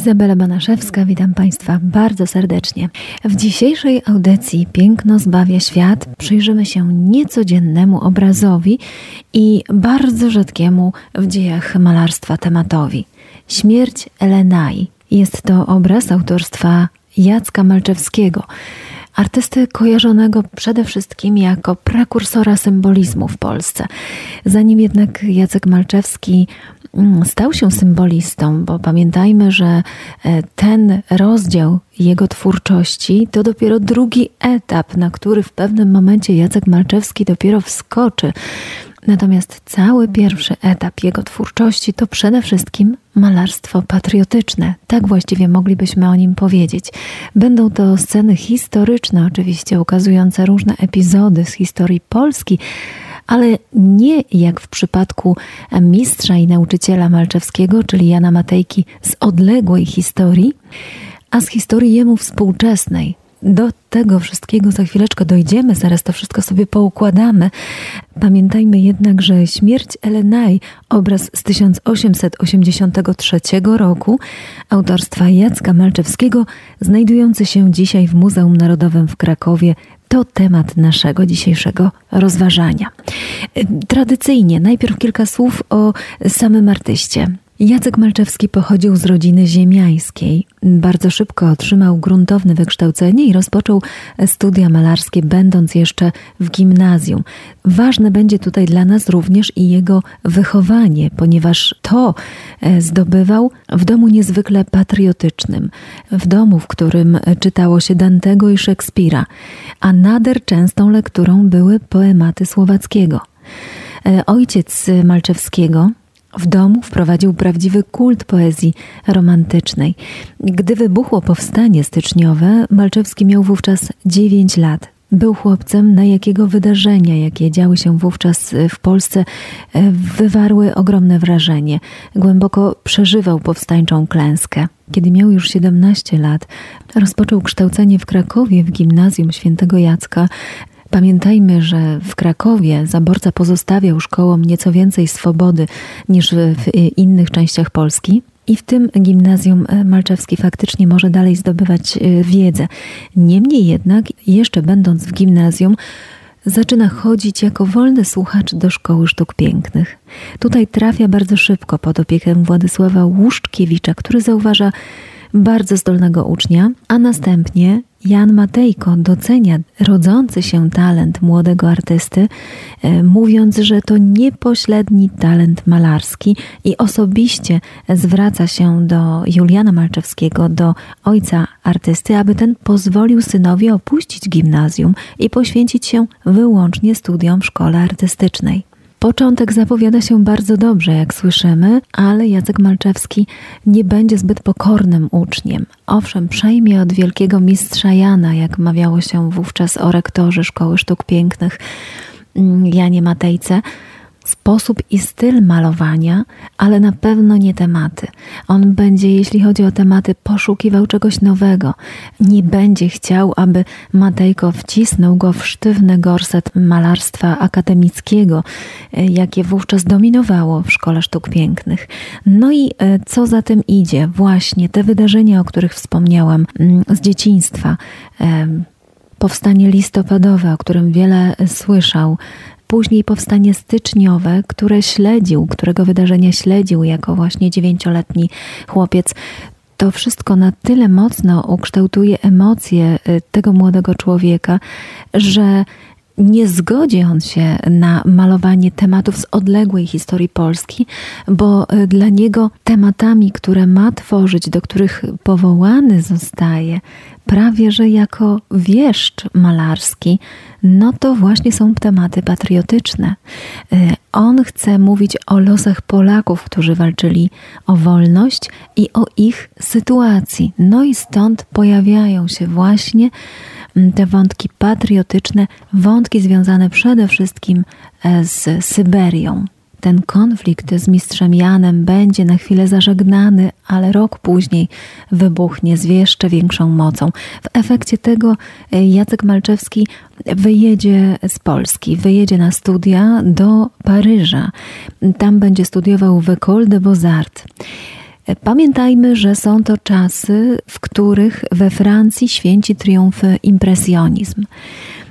Izabela Banaszewska, witam Państwa bardzo serdecznie. W dzisiejszej audycji Piękno zbawia świat przyjrzymy się niecodziennemu obrazowi i bardzo rzadkiemu w dziejach malarstwa tematowi. Śmierć Elenai. Jest to obraz autorstwa Jacka Malczewskiego artysty kojarzonego przede wszystkim jako prekursora symbolizmu w Polsce. Zanim jednak Jacek Malczewski mm, stał się symbolistą, bo pamiętajmy, że e, ten rozdział jego twórczości to dopiero drugi etap, na który w pewnym momencie Jacek Malczewski dopiero wskoczy. Natomiast cały pierwszy etap jego twórczości to przede wszystkim malarstwo patriotyczne. Tak właściwie moglibyśmy o nim powiedzieć. Będą to sceny historyczne, oczywiście ukazujące różne epizody z historii Polski, ale nie jak w przypadku mistrza i nauczyciela Malczewskiego, czyli Jana Matejki, z odległej historii, a z historii jemu współczesnej, do tego wszystkiego za chwileczkę dojdziemy, zaraz to wszystko sobie poukładamy. Pamiętajmy jednak, że śmierć Elenaj, obraz z 1883 roku, autorstwa Jacka Malczewskiego, znajdujący się dzisiaj w Muzeum Narodowym w Krakowie, to temat naszego dzisiejszego rozważania. Tradycyjnie najpierw kilka słów o samym artyście. Jacek Malczewski pochodził z rodziny ziemiańskiej. Bardzo szybko otrzymał gruntowne wykształcenie i rozpoczął studia malarskie, będąc jeszcze w gimnazjum. Ważne będzie tutaj dla nas również i jego wychowanie, ponieważ to e, zdobywał w domu niezwykle patriotycznym, w domu, w którym czytało się Dantego i Szekspira, a nader częstą lekturą były poematy Słowackiego. E, ojciec Malczewskiego w domu wprowadził prawdziwy kult poezji romantycznej. Gdy wybuchło powstanie styczniowe, Malczewski miał wówczas 9 lat. Był chłopcem, na jakiego wydarzenia, jakie działy się wówczas w Polsce, wywarły ogromne wrażenie. Głęboko przeżywał powstańczą klęskę. Kiedy miał już 17 lat, rozpoczął kształcenie w Krakowie w gimnazjum świętego Jacka, Pamiętajmy, że w Krakowie zaborca pozostawiał szkołom nieco więcej swobody niż w innych częściach Polski. I w tym gimnazjum e, Malczewski faktycznie może dalej zdobywać e, wiedzę. Niemniej jednak, jeszcze będąc w gimnazjum, zaczyna chodzić jako wolny słuchacz do szkoły sztuk pięknych. Tutaj trafia bardzo szybko pod opiekę Władysława Łuszczkiewicza, który zauważa bardzo zdolnego ucznia, a następnie Jan Matejko docenia rodzący się talent młodego artysty, e, mówiąc, że to niepośredni talent malarski i osobiście zwraca się do Juliana Malczewskiego, do ojca artysty, aby ten pozwolił synowi opuścić gimnazjum i poświęcić się wyłącznie studiom w szkole artystycznej. Początek zapowiada się bardzo dobrze, jak słyszymy, ale Jacek Malczewski nie będzie zbyt pokornym uczniem. Owszem, przejmie od wielkiego mistrza Jana, jak mawiało się wówczas o rektorze Szkoły Sztuk Pięknych mm, Janie Matejce, sposób i styl malowania, ale na pewno nie tematy. On będzie, jeśli chodzi o tematy, poszukiwał czegoś nowego. Nie będzie chciał, aby Matejko wcisnął go w sztywny gorset malarstwa akademickiego, e, jakie wówczas dominowało w Szkole Sztuk Pięknych. No i e, co za tym idzie? Właśnie te wydarzenia, o których wspomniałam mm, z dzieciństwa powstanie listopadowe, o którym wiele słyszał, Później powstanie styczniowe, które śledził, którego wydarzenia śledził jako właśnie dziewięcioletni chłopiec. To wszystko na tyle mocno ukształtuje emocje y, tego młodego człowieka, że nie zgodzi on się na malowanie tematów z odległej historii Polski, bo y, dla niego tematami, które ma tworzyć, do których powołany zostaje, prawie że jako wieszcz malarski, no to właśnie są tematy patriotyczne. Y, On chce mówić o losach Polaków, którzy walczyli o wolność i o ich sytuacji. No i stąd pojawiają się właśnie mm, te wątki patriotyczne, wątki związane przede wszystkim e, z Syberią ten konflikt z mistrzem Janem będzie na chwilę zażegnany, ale rok później wybuchnie z jeszcze większą mocą. W efekcie tego e, Jacek Malczewski wyjedzie z Polski, wyjedzie na studia do Paryża. Tam będzie studiował w École de Beaux-Arts. E, pamiętajmy, że są to czasy, w których we Francji święci triumf impresjonizm.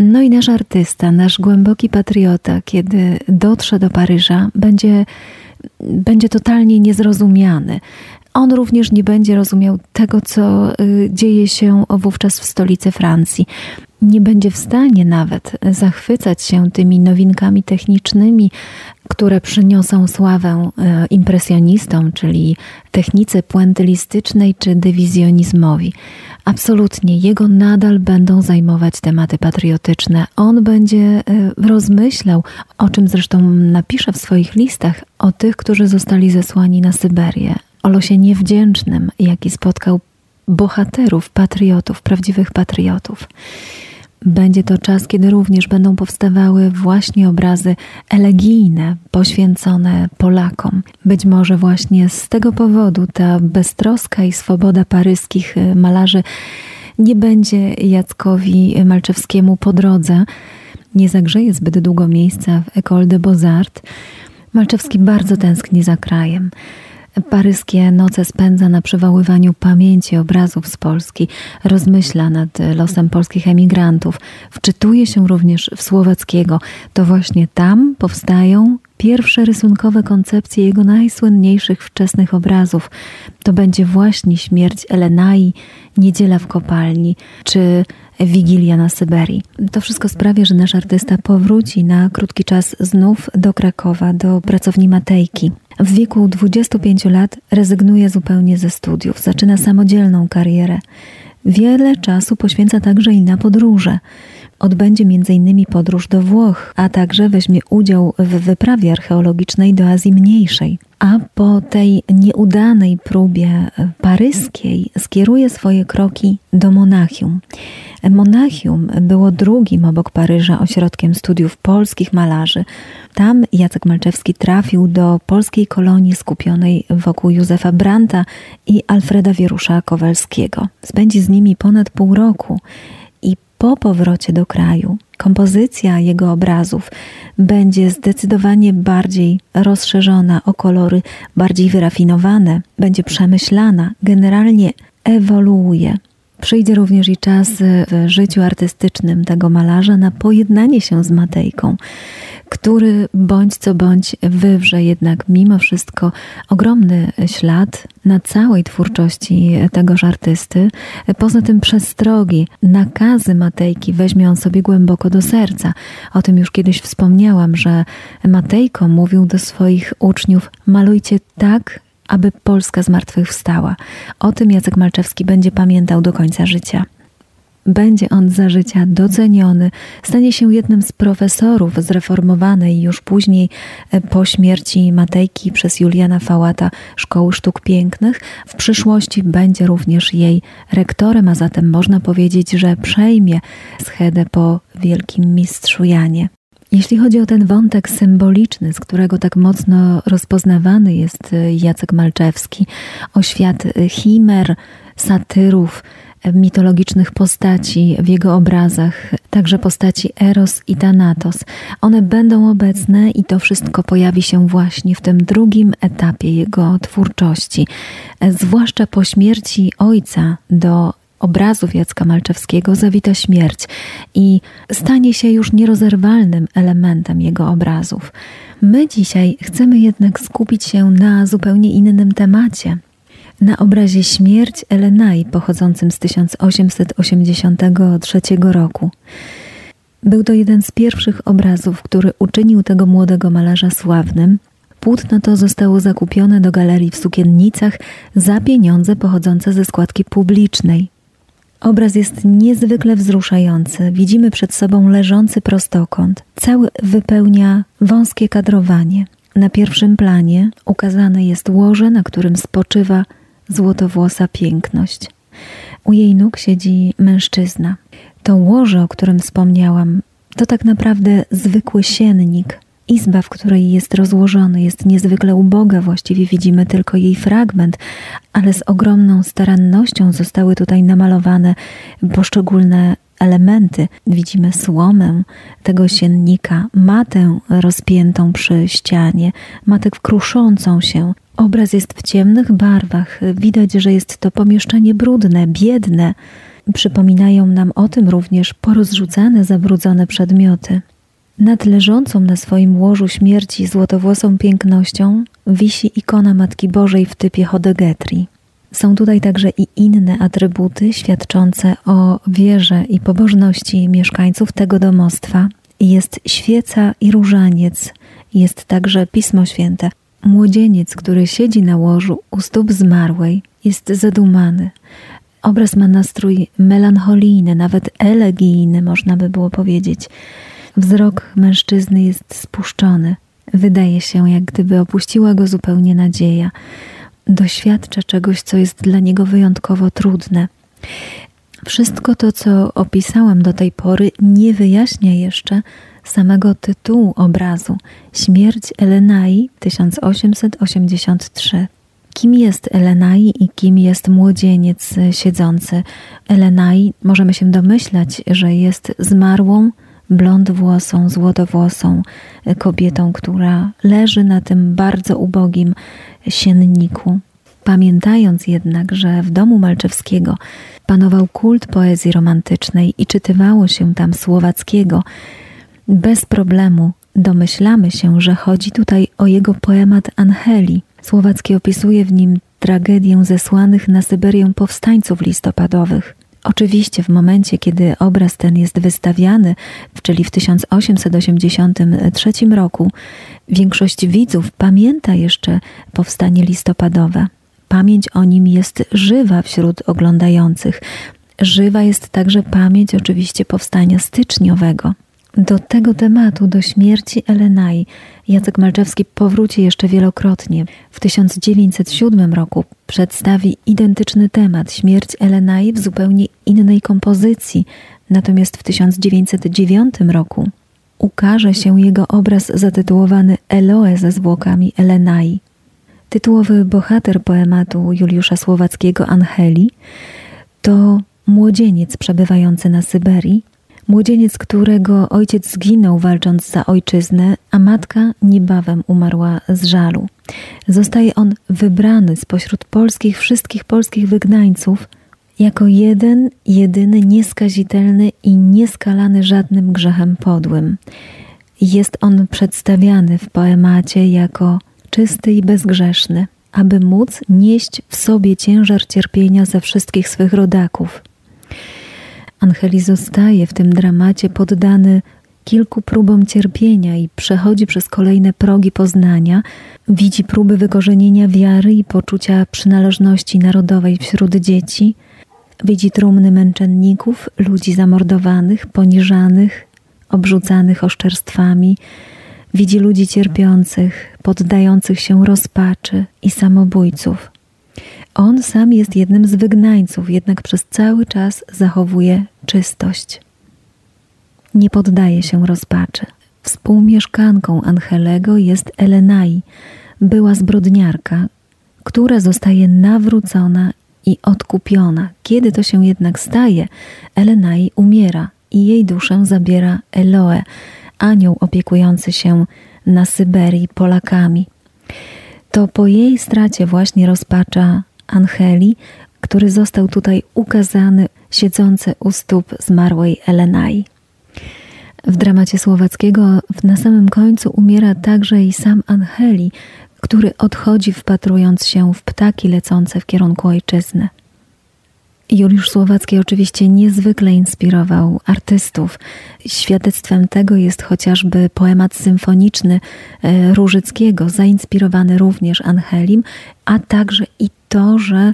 No i nasz artysta, nasz głęboki patriota, kiedy dotrze do Paryża, będzie, będzie totalnie niezrozumiany. On również nie będzie rozumiał tego, co y, dzieje się wówczas w stolicy Francji. Nie będzie w stanie nawet zachwycać się tymi nowinkami technicznymi, które przyniosą sławę y, impresjonistom, czyli technice puentylistycznej czy dywizjonizmowi. Absolutnie, jego nadal będą zajmować tematy patriotyczne. On będzie e, rozmyślał, o czym zresztą napisze w swoich listach, o tych, którzy zostali zesłani na Syberię, o losie niewdzięcznym, jaki spotkał bohaterów, patriotów, prawdziwych patriotów. Będzie to czas, kiedy również będą powstawały właśnie obrazy elegijne, poświęcone Polakom. Być może właśnie z tego powodu ta beztroska i swoboda paryskich malarzy nie będzie Jackowi Malczewskiemu po drodze, nie zagrzeje zbyt długo miejsca w École de Beaux-Arts. Malczewski bardzo tęskni za krajem. Paryskie noce spędza na przywoływaniu pamięci obrazów z Polski, rozmyśla nad losem polskich emigrantów, wczytuje się również w Słowackiego. To właśnie tam powstają pierwsze rysunkowe koncepcje jego najsłynniejszych wczesnych obrazów. To będzie właśnie śmierć Elenai, Niedziela w kopalni czy Wigilia na Syberii. To wszystko sprawia, że nasz artysta powróci na krótki czas znów do Krakowa, do pracowni Matejki. W wieku 25 lat rezygnuje zupełnie ze studiów, zaczyna samodzielną karierę. Wiele czasu poświęca także i na podróże. Odbędzie m.in. podróż do Włoch, a także weźmie udział w wyprawie archeologicznej do Azji Mniejszej a po tej nieudanej próbie paryskiej skieruje swoje kroki do Monachium. Monachium było drugim obok Paryża ośrodkiem studiów polskich malarzy. Tam Jacek Malczewski trafił do polskiej kolonii skupionej wokół Józefa Branta i Alfreda Wierusza Kowalskiego. Spędzi z nimi ponad pół roku po powrocie do kraju kompozycja jego obrazów będzie zdecydowanie bardziej rozszerzona o kolory bardziej wyrafinowane, będzie przemyślana, generalnie ewoluuje. Przyjdzie również i czas w życiu artystycznym tego malarza na pojednanie się z Matejką, który bądź co bądź wywrze jednak mimo wszystko ogromny ślad na całej twórczości tegoż artysty. Poza tym przestrogi, nakazy Matejki weźmie on sobie głęboko do serca. O tym już kiedyś wspomniałam, że Matejko mówił do swoich uczniów: malujcie tak, aby Polska zmartwychwstała. O tym Jacek Malczewski będzie pamiętał do końca życia. Będzie on za życia doceniony, stanie się jednym z profesorów zreformowanej już później e, po śmierci Matejki przez Juliana Fałata Szkoły Sztuk Pięknych. W przyszłości będzie również jej rektorem, a zatem można powiedzieć, że przejmie schedę po wielkim mistrzu Janie. Jeśli chodzi o ten wątek symboliczny, z którego tak mocno rozpoznawany jest y, Jacek Malczewski, o świat y, chimer, satyrów, y, mitologicznych postaci w jego obrazach, także postaci Eros i Thanatos. One będą obecne i to wszystko pojawi się właśnie w tym drugim etapie jego twórczości. Zwłaszcza po śmierci ojca do obrazów Jacka Malczewskiego zawita śmierć i stanie się już nierozerwalnym elementem jego obrazów. My dzisiaj chcemy jednak skupić się na zupełnie innym temacie. Na obrazie Śmierć Elenai pochodzącym z 1883 roku. Był to jeden z pierwszych obrazów, który uczynił tego młodego malarza sławnym. Płótno to zostało zakupione do galerii w Sukiennicach za pieniądze pochodzące ze składki publicznej. Obraz jest niezwykle wzruszający. Widzimy przed sobą leżący prostokąt. Cały wypełnia wąskie kadrowanie. Na pierwszym planie ukazane jest łoże, na którym spoczywa złotowłosa piękność. U jej nóg siedzi mężczyzna. To łoże, o którym wspomniałam, to tak naprawdę zwykły siennik. Izba, w której jest rozłożony, jest niezwykle uboga, właściwie widzimy tylko jej fragment, ale z ogromną starannością zostały tutaj namalowane poszczególne elementy. Widzimy słomę tego siennika, matę rozpiętą przy ścianie, matę kruszącą się. Obraz jest w ciemnych barwach. Widać, że jest to pomieszczenie brudne, biedne. Przypominają nam o tym również porozrzucane, zabrudzone przedmioty. Nad leżącą na swoim łożu śmierci złotowłosą pięknością wisi ikona Matki Bożej w typie Hodegetri. Są tutaj także i inne atrybuty świadczące o wierze i pobożności mieszkańców tego domostwa. Jest świeca i różaniec, jest także Pismo Święte. Młodzieniec, który siedzi na łożu u stóp zmarłej, jest zadumany. Obraz ma nastrój melancholijny, nawet elegijny, można by było powiedzieć. Wzrok mężczyzny jest spuszczony. Wydaje się, jak gdyby opuściła go zupełnie nadzieja. Doświadcza czegoś, co jest dla niego wyjątkowo trudne. Wszystko to, co opisałam do tej pory, nie wyjaśnia jeszcze samego tytułu obrazu Śmierć Elenai 1883. Kim jest Elenai i kim jest młodzieniec siedzący? Elenai możemy się domyślać, że jest zmarłą, blond włosą, złotowłosą kobietą, która leży na tym bardzo ubogim sienniku. Pamiętając jednak, że w domu Malczewskiego panował kult poezji romantycznej i czytywało się tam słowackiego, bez problemu domyślamy się, że chodzi tutaj o jego poemat Angeli. Słowacki opisuje w nim tragedię zesłanych na Syberię powstańców listopadowych. Oczywiście w momencie, kiedy obraz ten jest wystawiany, czyli w 1883 roku, większość widzów pamięta jeszcze powstanie listopadowe. Pamięć o nim jest żywa wśród oglądających. Żywa jest także pamięć oczywiście powstania styczniowego. Do tego tematu, do śmierci Elenai, Jacek Malczewski powróci jeszcze wielokrotnie. W 1907 roku przedstawi identyczny temat śmierć Elenai w zupełnie innej kompozycji, natomiast w 1909 roku ukaże się jego obraz zatytułowany Eloe ze zwłokami Elenai. Tytułowy bohater poematu Juliusza Słowackiego Angeli to młodzieniec przebywający na Syberii, Młodzieniec, którego ojciec zginął walcząc za ojczyznę, a matka niebawem umarła z żalu. Zostaje on wybrany spośród polskich, wszystkich polskich wygnańców, jako jeden, jedyny, nieskazitelny i nieskalany żadnym grzechem podłym. Jest on przedstawiany w poemacie jako czysty i bezgrzeszny, aby móc nieść w sobie ciężar cierpienia ze wszystkich swych rodaków. Angeli zostaje w tym dramacie poddany kilku próbom cierpienia i przechodzi przez kolejne progi poznania, widzi próby wykorzenienia wiary i poczucia przynależności narodowej wśród dzieci, widzi trumny męczenników, ludzi zamordowanych, poniżanych, obrzucanych oszczerstwami, widzi ludzi cierpiących, poddających się rozpaczy i samobójców. On sam jest jednym z wygnańców, jednak przez cały czas zachowuje czystość. Nie poddaje się rozpaczy. Współmieszkanką Angelego jest Elenai, była zbrodniarka, która zostaje nawrócona i odkupiona. Kiedy to się jednak staje, Elenai umiera i jej duszę zabiera Eloe, anioł opiekujący się na Syberii Polakami. To po jej stracie właśnie rozpacza Angeli, który został tutaj ukazany siedzący u stóp zmarłej Elenai. W dramacie słowackiego na samym końcu umiera także i sam Angeli, który odchodzi wpatrując się w ptaki lecące w kierunku ojczyzny. Juliusz Słowacki oczywiście niezwykle inspirował artystów. Świadectwem tego jest chociażby poemat symfoniczny e, Różyckiego, zainspirowany również Angelim, a także i to, że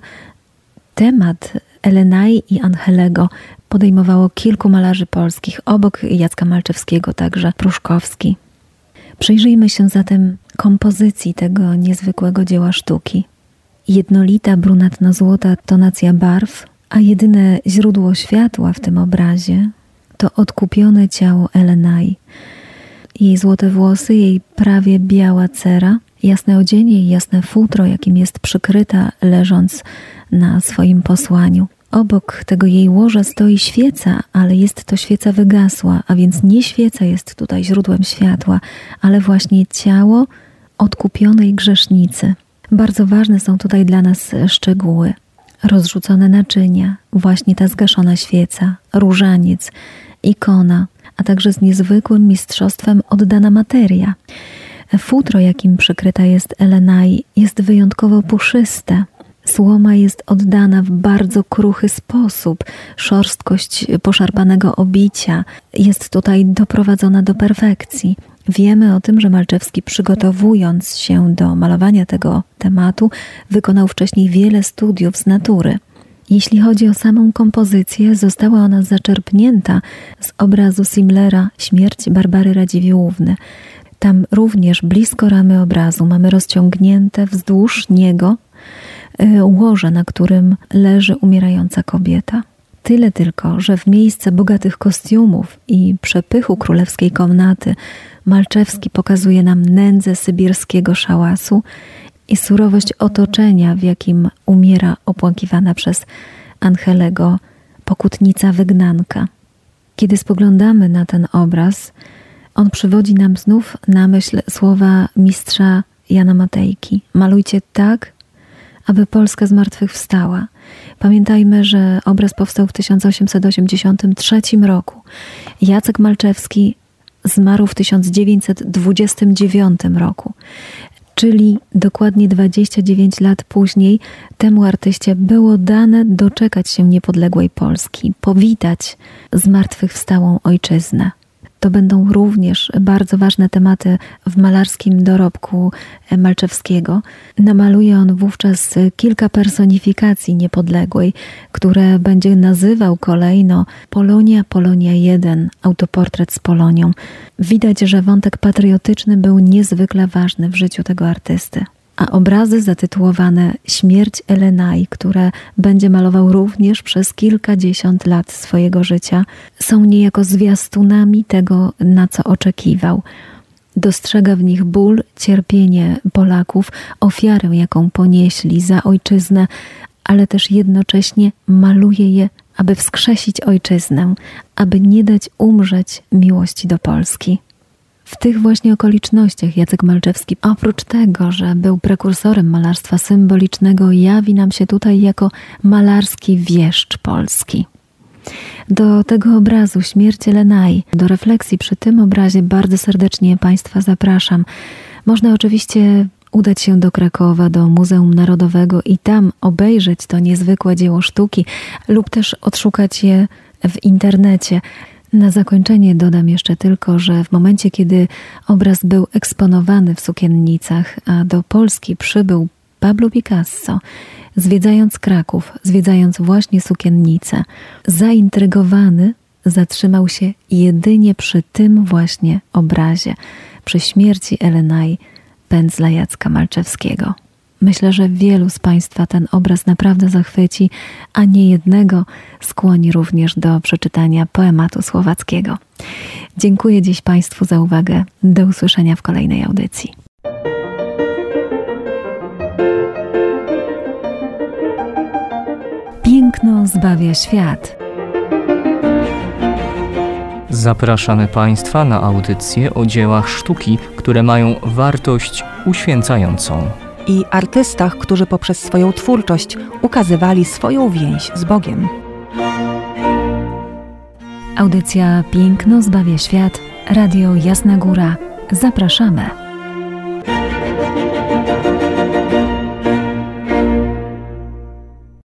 temat Elenai i Angelego podejmowało kilku malarzy polskich, obok Jacka Malczewskiego także Pruszkowski. Przyjrzyjmy się zatem kompozycji tego niezwykłego dzieła sztuki. Jednolita brunatno-złota tonacja barw, a jedyne źródło światła w tym obrazie to odkupione ciało Elenai. Jej złote włosy, jej prawie biała cera, jasne odzienie i jasne futro, jakim jest przykryta, leżąc na swoim posłaniu. Obok tego jej łoża stoi świeca, ale jest to świeca wygasła, a więc nie świeca jest tutaj źródłem światła, ale właśnie ciało odkupionej grzesznicy. Bardzo ważne są tutaj dla nas szczegóły. Rozrzucone naczynia, właśnie ta zgaszona świeca, różaniec, ikona, a także z niezwykłym mistrzostwem oddana materia. Futro, jakim przykryta jest Elenai, jest wyjątkowo puszyste. Słoma jest oddana w bardzo kruchy sposób. Szorstkość poszarpanego obicia jest tutaj doprowadzona do perfekcji. Wiemy o tym, że Malczewski przygotowując się do malowania tego tematu, wykonał wcześniej wiele studiów z natury. Jeśli chodzi o samą kompozycję, została ona zaczerpnięta z obrazu Simlera Śmierć Barbary Radziwiłłówny. Tam również blisko ramy obrazu mamy rozciągnięte wzdłuż niego y, łoże, na którym leży umierająca kobieta. Tyle tylko, że w miejsce bogatych kostiumów i przepychu królewskiej komnaty Malczewski pokazuje nam nędzę sybirskiego szałasu i surowość otoczenia, w jakim umiera opłakiwana przez Angelego pokutnica wygnanka. Kiedy spoglądamy na ten obraz, on przywodzi nam znów na myśl słowa mistrza Jana Matejki: Malujcie tak, aby Polska zmartwychwstała. Pamiętajmy, że obraz powstał w 1883 roku. Jacek Malczewski zmarł w 1929 roku. Czyli dokładnie 29 lat później temu artyście było dane doczekać się niepodległej Polski, powitać zmartwychwstałą ojczyznę. To będą również bardzo ważne tematy w malarskim dorobku Malczewskiego. Namaluje on wówczas kilka personifikacji niepodległej, które będzie nazywał kolejno Polonia, Polonia 1, autoportret z Polonią. Widać, że wątek patriotyczny był niezwykle ważny w życiu tego artysty a obrazy zatytułowane Śmierć Elenai, które będzie malował również przez kilkadziesiąt lat swojego życia, są niejako zwiastunami tego, na co oczekiwał. Dostrzega w nich ból, cierpienie Polaków, ofiarę, jaką ponieśli za ojczyznę, ale też jednocześnie maluje je, aby wskrzesić ojczyznę, aby nie dać umrzeć miłości do Polski. W tych właśnie okolicznościach Jacek Malczewski, oprócz tego, że był prekursorem malarstwa symbolicznego, jawi nam się tutaj jako malarski wieszcz polski. Do tego obrazu Śmierć Lenaj, do refleksji przy tym obrazie bardzo serdecznie Państwa zapraszam. Można oczywiście udać się do Krakowa, do Muzeum Narodowego i tam obejrzeć to niezwykłe dzieło sztuki lub też odszukać je w internecie. Na zakończenie dodam jeszcze tylko, że w momencie, kiedy obraz był eksponowany w sukiennicach, a do Polski przybył Pablo Picasso, zwiedzając Kraków, zwiedzając właśnie sukiennicę, zaintrygowany zatrzymał się jedynie przy tym właśnie obrazie, przy śmierci Elenaj pędzla Jacka Malczewskiego. Myślę, że wielu z Państwa ten obraz naprawdę zachwyci, a nie jednego skłoni również do przeczytania poematu słowackiego. Dziękuję dziś Państwu za uwagę. Do usłyszenia w kolejnej audycji. Piękno zbawia świat. Zapraszamy Państwa na audycje o dziełach sztuki, które mają wartość uświęcającą i artystach, którzy poprzez swoją twórczość ukazywali swoją więź z Bogiem. Audycja Piękno zbawia świat, Radio Jasna Góra. Zapraszamy.